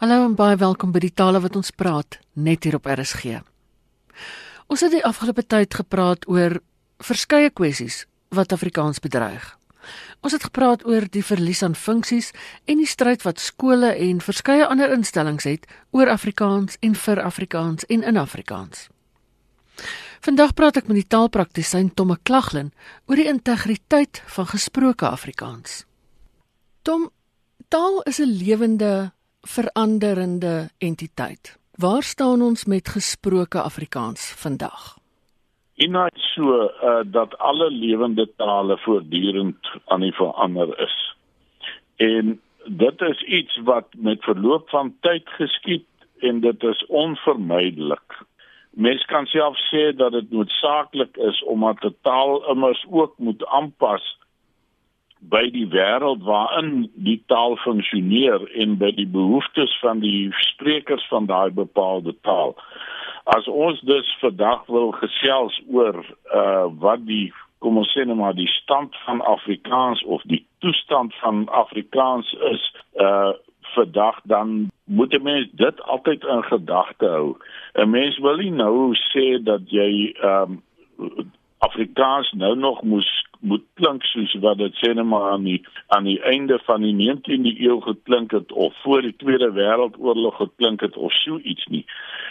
Hallo en baie welkom by die tale wat ons praat net hier op RSG. Ons het die afgelope tyd gepraat oor verskeie kwessies wat Afrikaans bedreig. Ons het gepraat oor die verlies aan funksies en die stryd wat skole en verskeie ander instellings het oor Afrikaans en vir Afrikaans en in Afrikaans. Vandag praat ek met die taalpraktisyn Tomme Klaglin oor die integriteit van gesproke Afrikaans. Tom, taal is 'n lewende, veranderende entiteit. Waar staan ons met gesproke Afrikaans vandag? Inait so uh, dat alle lewende tale voortdurend aan die verander is. En dit is iets wat met verloop van tyd geskied en dit is onvermydelik. Mens kan self sê dat dit noodsaaklik is omdat 'n taal immers ook moet aanpas by die wêreld waarin die taal funksioneer en by die behoeftes van die sprekers van daai bepaalde taal. As ons dus vandag wil gesels oor uh wat die kom ons sê nou maar die stand van Afrikaans of die toestand van Afrikaans is uh vandag dan moet 'n mens dit altyd in gedagte hou. 'n Mens wil nie nou sê dat jy um Afrikaans nou nog moes moet klink soos wat dit sê net maar aan die aan die einde van die 19de eeu geklink het of voor die Tweede Wêreldoorlog geklink het of so iets nie.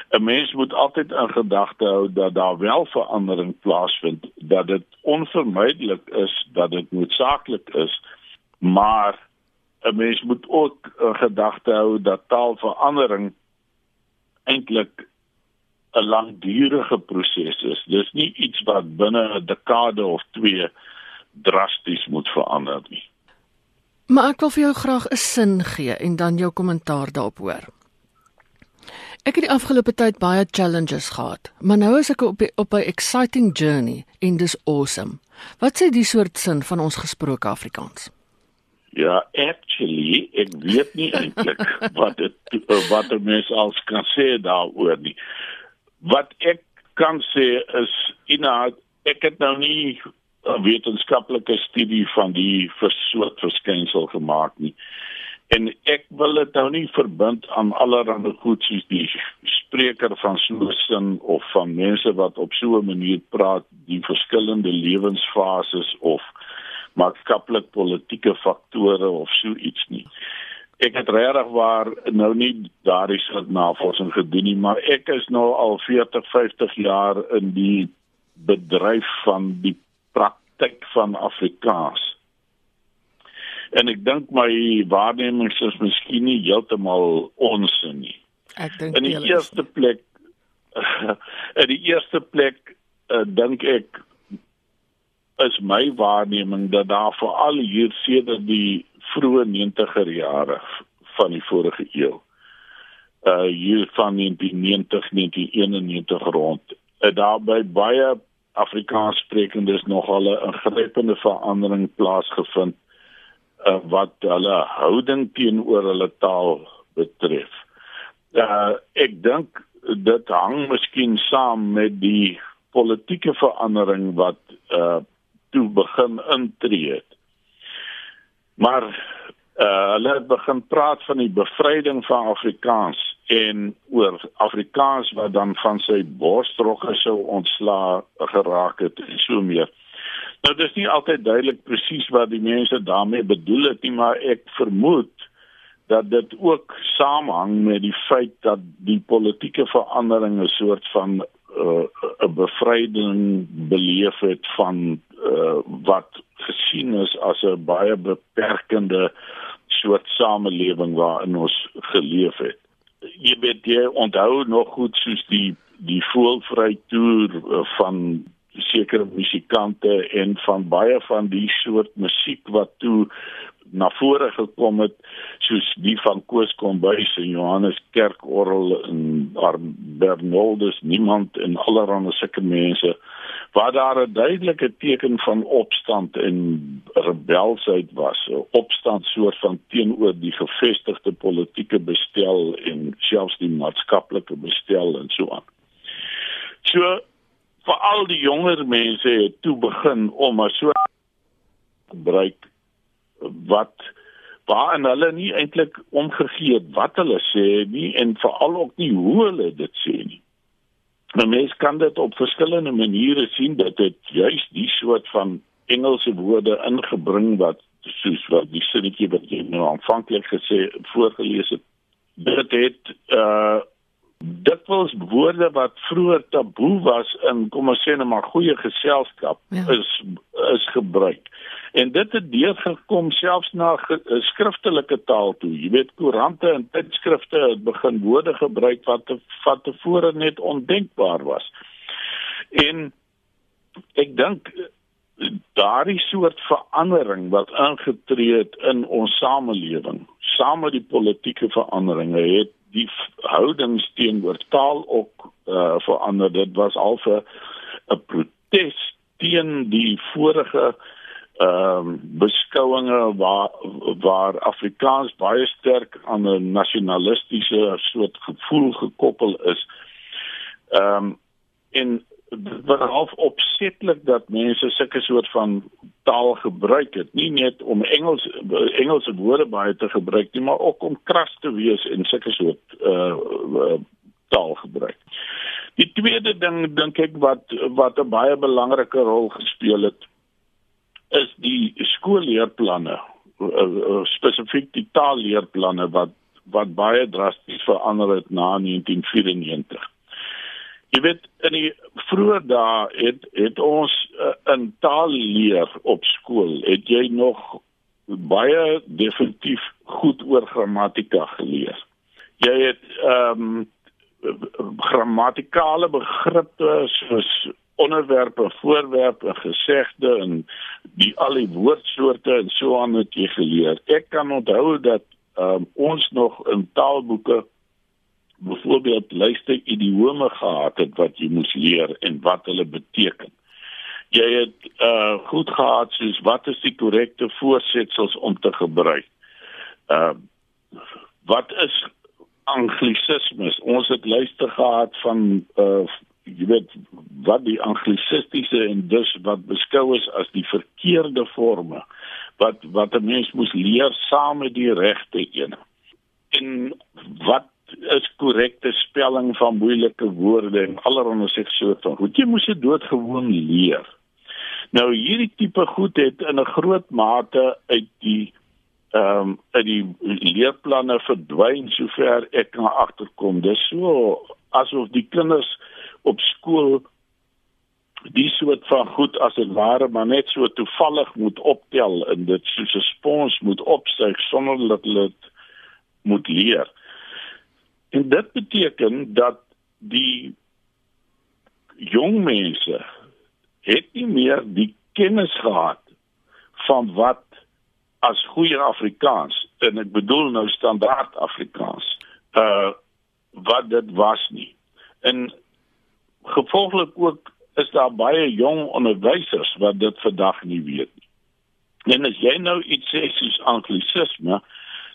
'n Mens moet altyd in gedagte hou dat daar wel verandering plaasvind, dat dit onvermydelik is, dat dit noodsaaklik is, maar 'n mens moet ook in gedagte hou dat taalverandering eintlik 'n langdurige proses is. Dis nie iets wat binne 'n dekade of 2 drasties moet verander nie. Maar ek wil vir jou graag 'n sin gee en dan jou kommentaar daarop hoor. Ek het die afgelope tyd baie challenges gehad, maar nou is ek op op 'n exciting journey en dis awesome. Wat sê die soort sin van ons gesproke Afrikaans? Ja, actually, ek weet nie eintlik wat dit wat 'n mens als kan sê daaroor nie. Wat ek kan sê is inhoud ek het nou nie 'n wetenskaplike studie van die soort verskynsel gemaak nie. En ek wil dit nou nie verbind aan allerlei goed soos die spreker van so 'n sin of van mense wat op so 'n manier praat, die verskillende lewensfases of maatskaplik politieke faktore of so iets nie. Ek het regtig waar nou nie daardie soort navorsing gedoen nie, maar ek is nou al 40, 50 jaar in die bedryf van die praktyk van Afrikaans. En ek dink my waarnemings is miskien nie heeltemal onsin nie. Ek dink in die eerste plek in die eerste plek uh, dink ek is my waarneming dat daar veral hier sedert die vroeë 90er jare van die vorige eeu uh hier van die 90 91 rond uh, daarby baie Afrikaans sprekendes nog hulle ingrypende verandering plaasgevind uh, wat hulle houding teenoor hulle taal betref. Uh ek dink dit hang miskien saam met die politieke verandering wat uh toe begin intree het. Maar uh hulle het begin praat van die bevryding van Afrikaans en oor Afrikaans wat dan van sy borstrokke sou ontsla geraak het en so meer. Nou dis nie altyd duidelik presies wat die mense daarmee bedoel het nie, maar ek vermoed dat dit ook saamhang met die feit dat die politieke verandering 'n soort van uh, 'n bevryding beleef het van uh, wat gesien is as 'n baie beperkende soort samelewing waarin ons geleef het. Jy weet jy onthou nog goed soos die die voelvry toer uh, van sekere musikante en van baie van die soort musiek wat toe na vore gekom het soos die van Koos Kombuis en Johannes Kerkorrel en Bernardus niemand en allerlei sulke mense waar daar 'n duidelike teken van opstand en rebelsheid was 'n opstand soort van teenoor die gevestigde politieke bestel en selfs die maatskaplike bestel en so aan. So vir al die jonger mense het toe begin om 'n so gebruik wat waarin hulle nie eintlik omgegee het wat hulle sê nie en veral ook nie hoe hulle dit sê nie. Nou mens kan dit op verskillende maniere sien dat dit juis die soort van Engelse woorde ingebring wat soos wat die sinnetjie wat jy nou aanvanklik gesê voorgeles het dit het uh dit was woorde wat vroeër taboe was in kom ons sê net maar goeie geselskap ja. is is gebruik. En dit het deurgekom selfs na eh, skriftelike taal toe. Jy weet koerante en tydskrifte het begin woorde gebruik wat te, wat tevore net ondenkbaar was. En ek dink daardie soort verandering wat aangetree het in ons samelewing, saam met die politieke veranderinge het die houdings teenoor taal ook uh, verander. Dit was al 'n protes teen die vorige ehm um, beskouinge waar waar Afrikaans baie sterk aan 'n nasionalistiese soort gevoel gekoppel is. Ehm um, en wat half opsetlik dat mense sulke soort van taal gebruik het nie net om Engels Engelse woorde baie te gebruik nie maar ook om kras te wees en sulke soort uh, uh taal gebruik. Die tweede ding dink ek wat wat 'n baie belangrike rol gespeel het is die skoolleerplanne uh, spesifiek die taalleerplanne wat wat baie drasties verander het na 1994. Jy weet in die vroeë dae het het ons uh, in taal leer op skool. Het jy nog baie definitief goed oor grammatika geleer? Jy het ehm um, grammatikale begrippe soos onderwerpe, voorwerpe, gesegde en die al die woordsoorte en so aan het jy geleer. Ek kan onthou dat um, ons nog in taalboeke byvoorbeeld luister idiome gehad het wat jy moes leer en wat hulle beteken. Jy het uh goed gehad soos wat is die korrekte voorsetsels om te gebruik. Uh wat is anglisismes? Ons het luister gehad van uh jy weet wat die anglisistiese en dus wat beskou is as die verkeerde forme wat wat 'n mens moes leer saam met die regte een. En wat is korrekte spelling van moeilike woorde en allerhande sê so van goed jy moes dit doodgewoon leer. Nou hierdie tipe goed het in 'n groot mate uit die ehm um, uit die leerplanne verdwyn sover ek kan agterkom. Dis so asof die kinders op skool die soort van goed as dit ware maar net so toevallig moet optel en dit soos 'n spons moet opsuig sonder dat hulle moet leer. En dit beteken dat die jong mense het nie meer die kennis gehad van wat as goeie Afrikaans en ek bedoel nou standaard Afrikaans uh wat dit was nie. En gevolglik ook is daar baie jong onderwysers wat dit vandag nie weet nie. En as jy nou iets sê soos anglisisme,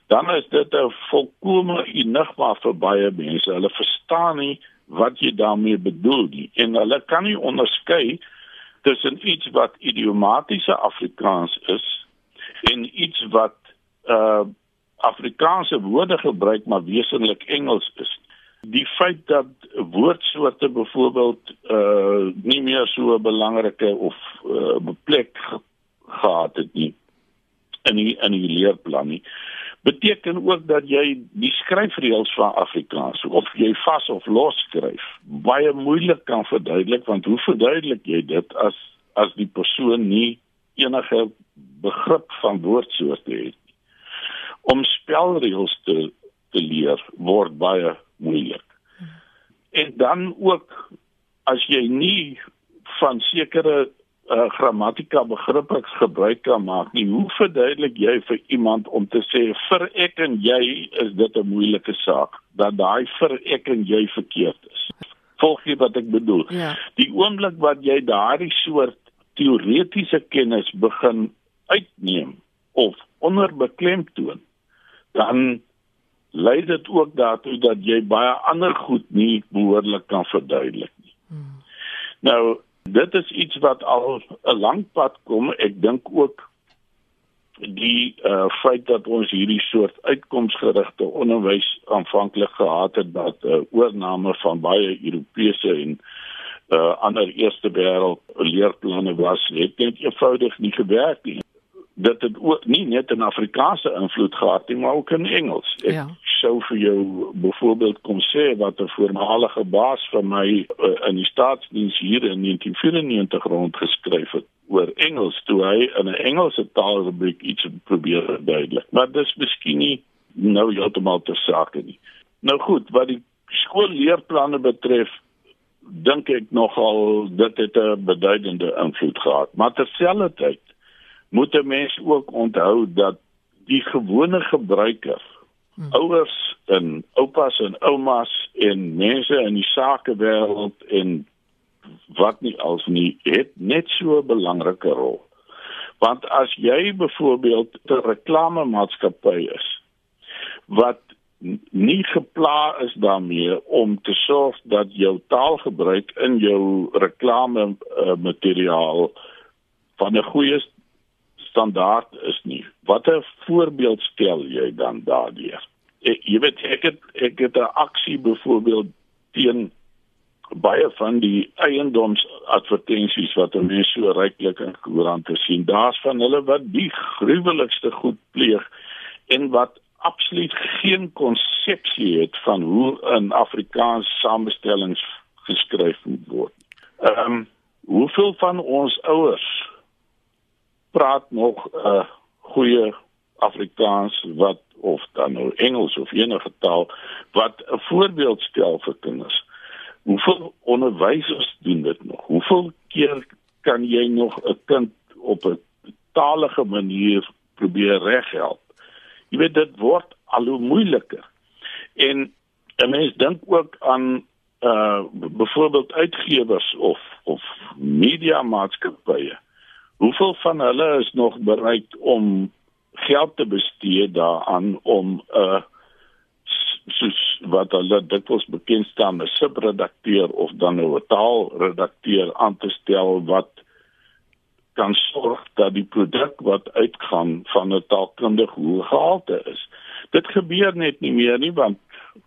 dan is dit 'n volkomme enigma vir baie mense. Hulle verstaan nie wat jy daarmee bedoel nie en hulle kan nie onderskei tussen iets wat idiomatiese Afrikaans is en iets wat uh Afrikaanse woorde gebruik maar wesentlik Engels is. Die feit dat woordsoorte byvoorbeeld uh nie meer so 'n belangrike of uh, plek gehad het nie in die, in die leerplan nie beteken ook dat jy die skryfreëls van Afrikaans of jy vas of los skryf baie moeilik kan verduidelik want hoe verduidelik jy dit as as die persoon nie enige begrip van woordsoorte het nie? Om spelreëls te te leer word baie moeilik. En dan ook as jy nie van sekere uh, grammatika begrippe gebruik kan maak nie. Hoe verduidelik jy vir iemand om te sê vir ek en jy is dit 'n moeilike saak dat daai vir ek en jy verkeerd is. Volg jy wat ek bedoel? Ja. Die oomblik wat jy daardie soort teoretiese kennis begin uitneem of onderbeklemtoon, dan lei dit ook daartoe dat jy baie ander goed nie behoorlik kan verduidelik nie. Hmm. Nou dit is iets wat al 'n lang pad kom. Ek dink ook die uh feit dat ons hierdie soort uitkomsgerigte onderwys aanvanklik gehad het dat 'n uh, oorname van baie Europese en uh ander eerste wêreld leerplanne was, het net eenvoudig nie gewerk nie dit het ook nie net 'n Afrikaanse invloed gehad nie, maar ook in Engels. Ek ja. Sou vir jou byvoorbeeld kom sê wat 'n voormalige baas van my uh, in die staatsdiens hier in 1994 rond geskryf het oor Engels toe hy in 'n Engelse taalrubriek iets probeer verduidelik. Maar dis miskien nie nou heeltemal te sake nie. Nou goed, wat die skoolleerplanne betref, dink ek nogal dit het 'n beduidende invloed gehad. Maar terselfdertyd moet 'n mens ook onthou dat die gewone gebruiker hmm. ouers en oupas en oumas en mense in die sakewêreld en wat nie als nie het net so 'n belangrike rol. Want as jy byvoorbeeld 'n reklamemaatskappy is wat nie gepla is daarmee om te sorg dat jou taalgebruik in jou reklame uh, materiaal van 'n goeie standaard is nie. Watter voorbeeld stel jy dan daardeur? Ek jy weet ek het ek het 'n aksie byvoorbeeld teen baie van die eiendomsadvertensies wat mense so ryklik in koerante sien. Daar's van hulle wat die gruwelikste goed pleeg en wat absoluut geen konsepsie het van hoe 'n Afrikaans samestellings geskryf moet word. Ehm um, hoeveel van ons ouers praat nog 'n uh, goeie Afrikaans wat of dan nou Engels of enige taal wat 'n voorbeeld stel vir kinders. Hoeveel onderwysers doen dit nog? Hoeveel keer kan jy nog 'n kind op 'n talige manier probeer reghelp? Jy weet dit word al hoe moeiliker. En 'n mens dink ook aan uh byvoorbeeld uitgewers of of media maatskappye Hoeveel van hulle is nog bereid om geld te bestee daaraan om 'n uh, soos wat hulle dikwels bekend staan as subredakteur of dan 'n taalredakteur aan te stel wat kan sorg dat die produk wat uitgaan van 'n taalkundige hoë gehalte is. Dit gebeur net nie meer nie want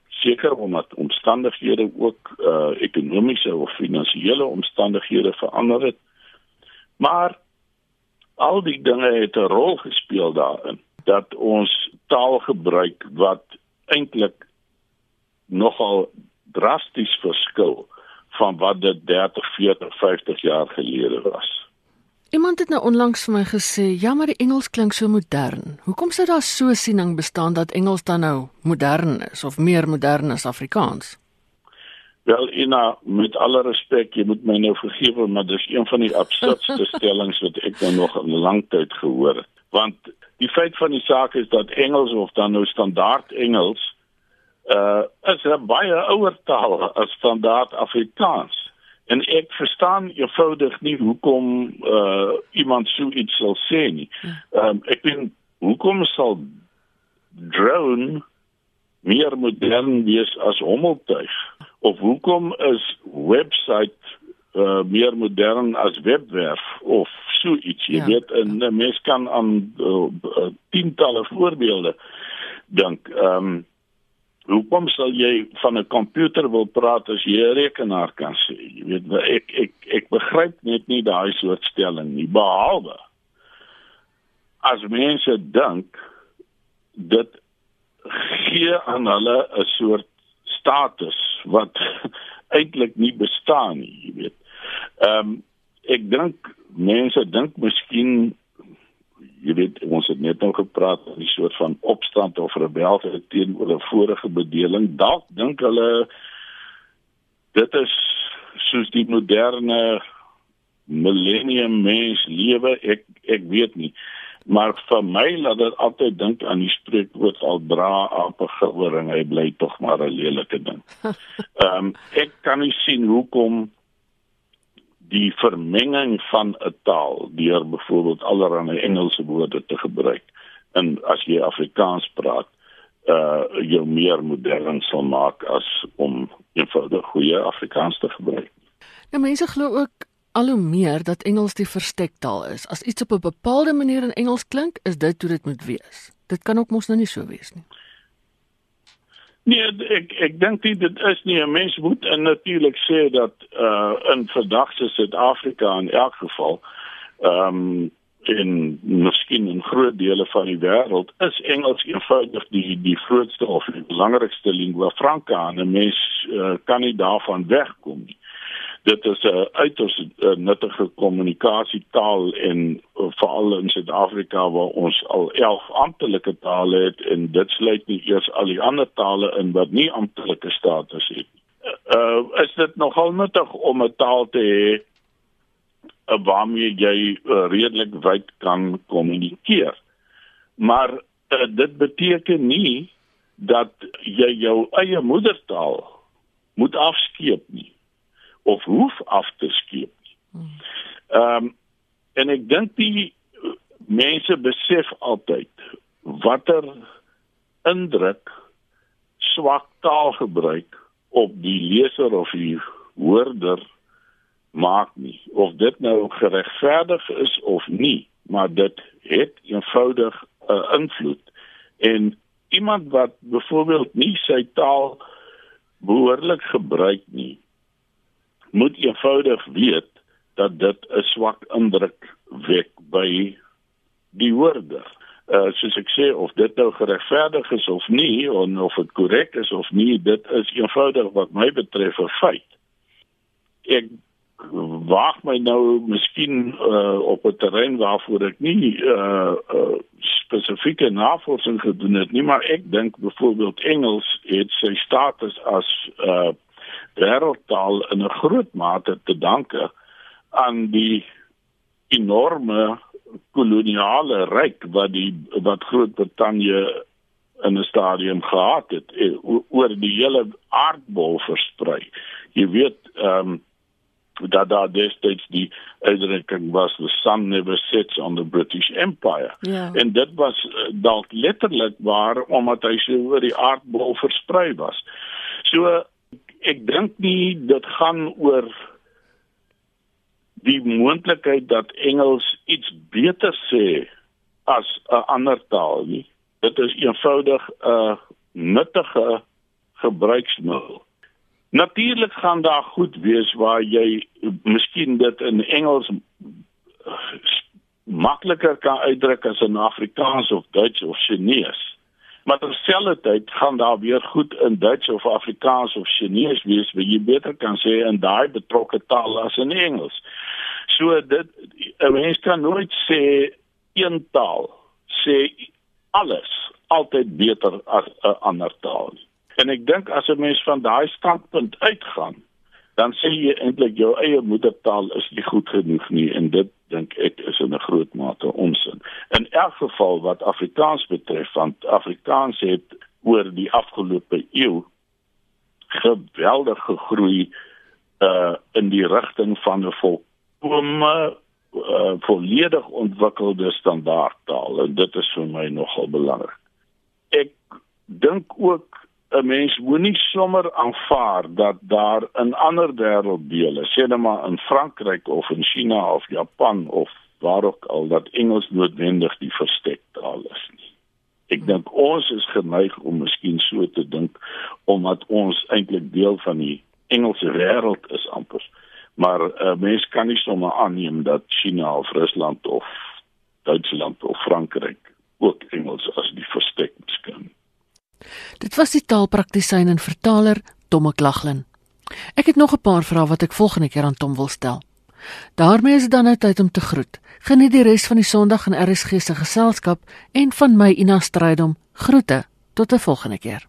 seker omdat omstandighede ook uh ekonomiese of finansiële omstandighede verander het. Maar al die dinge het 'n rol gespeel daarin dat ons taal gebruik wat eintlik nogal drasties verskil van wat dit 30, 40, 50 jaar gelede was. Iemand het nou onlangs vir my gesê, "Ja, maar die Engels klink so modern. Hoekom sou daar so siening bestaan dat Engels dan nou modern is of meer modern as Afrikaans?" Wel, Ina, met alle respek, jy moet my nou vergewe, maar dis een van die absurdste stellings wat ek nou nog in lang tyd gehoor het. Want die feit van die saak is dat Engels of dan nou standaard Engels uh is 'n baie ouer taal as standaard Afrikaans. En ek verstaan eenvoudig nie hoekom uh iemand so iets sal sê nie. Ehm um, ek bin hoekom sal drone meer modern wees as hommeltuig? Of hoekom is webwerf uh, meer modern as webwerf of so iets? Jy ja. weet 'n mens kan aan uh, tientalle voorbeelde dink. Ehm um, hoekom sal jy van 'n komputer wil praat as jy 'n rekenaar kan sê? Jy weet ek ek ek begryp net nie daai soort stelling nie. Behalwe as mense dink dit gee aan hulle 'n soort status wat eintlik nie bestaan nie, jy weet. Ehm um, ek dink mense dink miskien jy weet ons het net nou gepraat oor 'n soort van opstand of rebellie teenoor 'n vorige bedeling. Dalk dink hulle dit is soos die moderne millennium mens lewe. Ek ek weet nie maar vir my laat dit altyd dink aan die spreekwoord al dra op 'n gewering hy bly tog maar 'n lelike ding. Ehm um, ek kan nie sien hoekom die vermenging van 'n taal deur byvoorbeeld allerlei Engelse woorde te gebruik en as jy Afrikaans praat uh jou meer modern sal maak as om eenvoudig goeie Afrikaans te gebruik. Nou mense glo ook al hoe meer dat Engels die verstektaal is. As iets op 'n bepaalde manier in Engels klink, is dit hoe dit moet wees. Dit kan ook mos nou nie so wees nie. Nee, ek ek dink dit is nie 'n mens moet en natuurlik sê dat uh in vandag se Suid-Afrika in elk geval ehm um, in miskien in groot dele van die wêreld is Engels eenvoudig die die grootste of die belangrikste lingua franca en 'n mens uh, kan nie daarvan wegkom nie dit is 'n uiters uh, nuttige kommunikasietaal en uh, veral in Suid-Afrika waar ons al 11 amptelike tale het en dit sluit nie eers al die ander tale in wat nie amptelike status het. Uh is dit nogal nuttig om 'n taal te hê uh, waarmee jy uh, redelik wyd kan kommunikeer. Maar uh, dit beteken nie dat jy jou eie moedertaal moet afskeep nie of hoef af te skeep. Ehm um, en ek dink die mense besef altyd watter indruk swak taalgebruik op die leser of die hoorder maak nie of dit nou geregverdig is of nie maar dit het eenvoudig 'n uh, invloed en iemand wat byvoorbeeld nie sy taal behoorlik gebruik nie moet eenvoudig weet dat dit 'n swak indruk wek by die hoorder. Uh soos ek sê of dit nou geregverdig is of nie of of dit korrek is of nie, dit is eenvoudig wat my betref 'n feit. Ek waag my nou miskien uh op 'n terrein waarvoor ek nie uh, uh spesifieke navorsing gedoen het nie, maar ek dink byvoorbeeld Engels het sy status as uh wêreldtaal in 'n groot mate te danke aan die enorme koloniale ryk wat die wat Groot-Brittanje in 'n stadium gehad het eh, oor die hele aardbol versprei. Jy weet ehm um, dat daar destyds die uitdrukking was the sun never sets on the British Empire. Ja. En dit was uh, dalk letterlik waar omdat hy so oor die aardbol versprei was. So ek dink nie dit gaan oor die moontlikheid dat Engels iets beter sê as 'n ander taal nie. Dit is eenvoudig 'n nuttige gebruiksmiddel. Natuurlik gaan daar goed wees waar jy miskien dit in Engels makliker kan uitdruk as in Afrikaans of Duits of Chinese. Maar terselfdertyd gaan daar weer goed in Duits of Afrikaans of Chinees wees wat jy beter kan sê in daai betrokke taal as in Engels. So dit 'n mens kan nooit sê een taal sê alles altyd beter as 'n ander taal. En ek dink as 'n mens van daai standpunt uitgaan, dan sê jy eintlik jou eie moedertaal is nie goed genoeg nie en dit dink ek is in 'n groot mate onsin. In elk geval wat Afrikaans betref, want Afrikaans het oor die afgelope eeu geweldig gegroei uh in die rigting van 'n volkome uh, volledig ontwikkelde standaardtaal en dit is vir my nogal belangrik. Ek dink ook 'n mens moenie sommer aanvaar dat daar in ander wêrelddele, sê net maar in Frankryk of in China of Japan of waar ook al dat Engels noodwendig die verstektaal is nie. Ek dink ons is geneig om miskien so te dink omdat ons eintlik deel van die Engelse wêreld is amper. Maar 'n uh, mens kan nie sommer aanneem dat China of Rusland of Duitsland of Frankryk ook Engels as die verstek. Dit was die taalpraktisyn en vertaler Tomme Klaglin. Ek het nog 'n paar vrae wat ek volgende keer aan Tom wil stel. daarmee is dit dan nou tyd om te groet. Geniet die res van die Sondag in RSG se geselskap en van my Ina Strydom. Groete tot 'n volgende keer.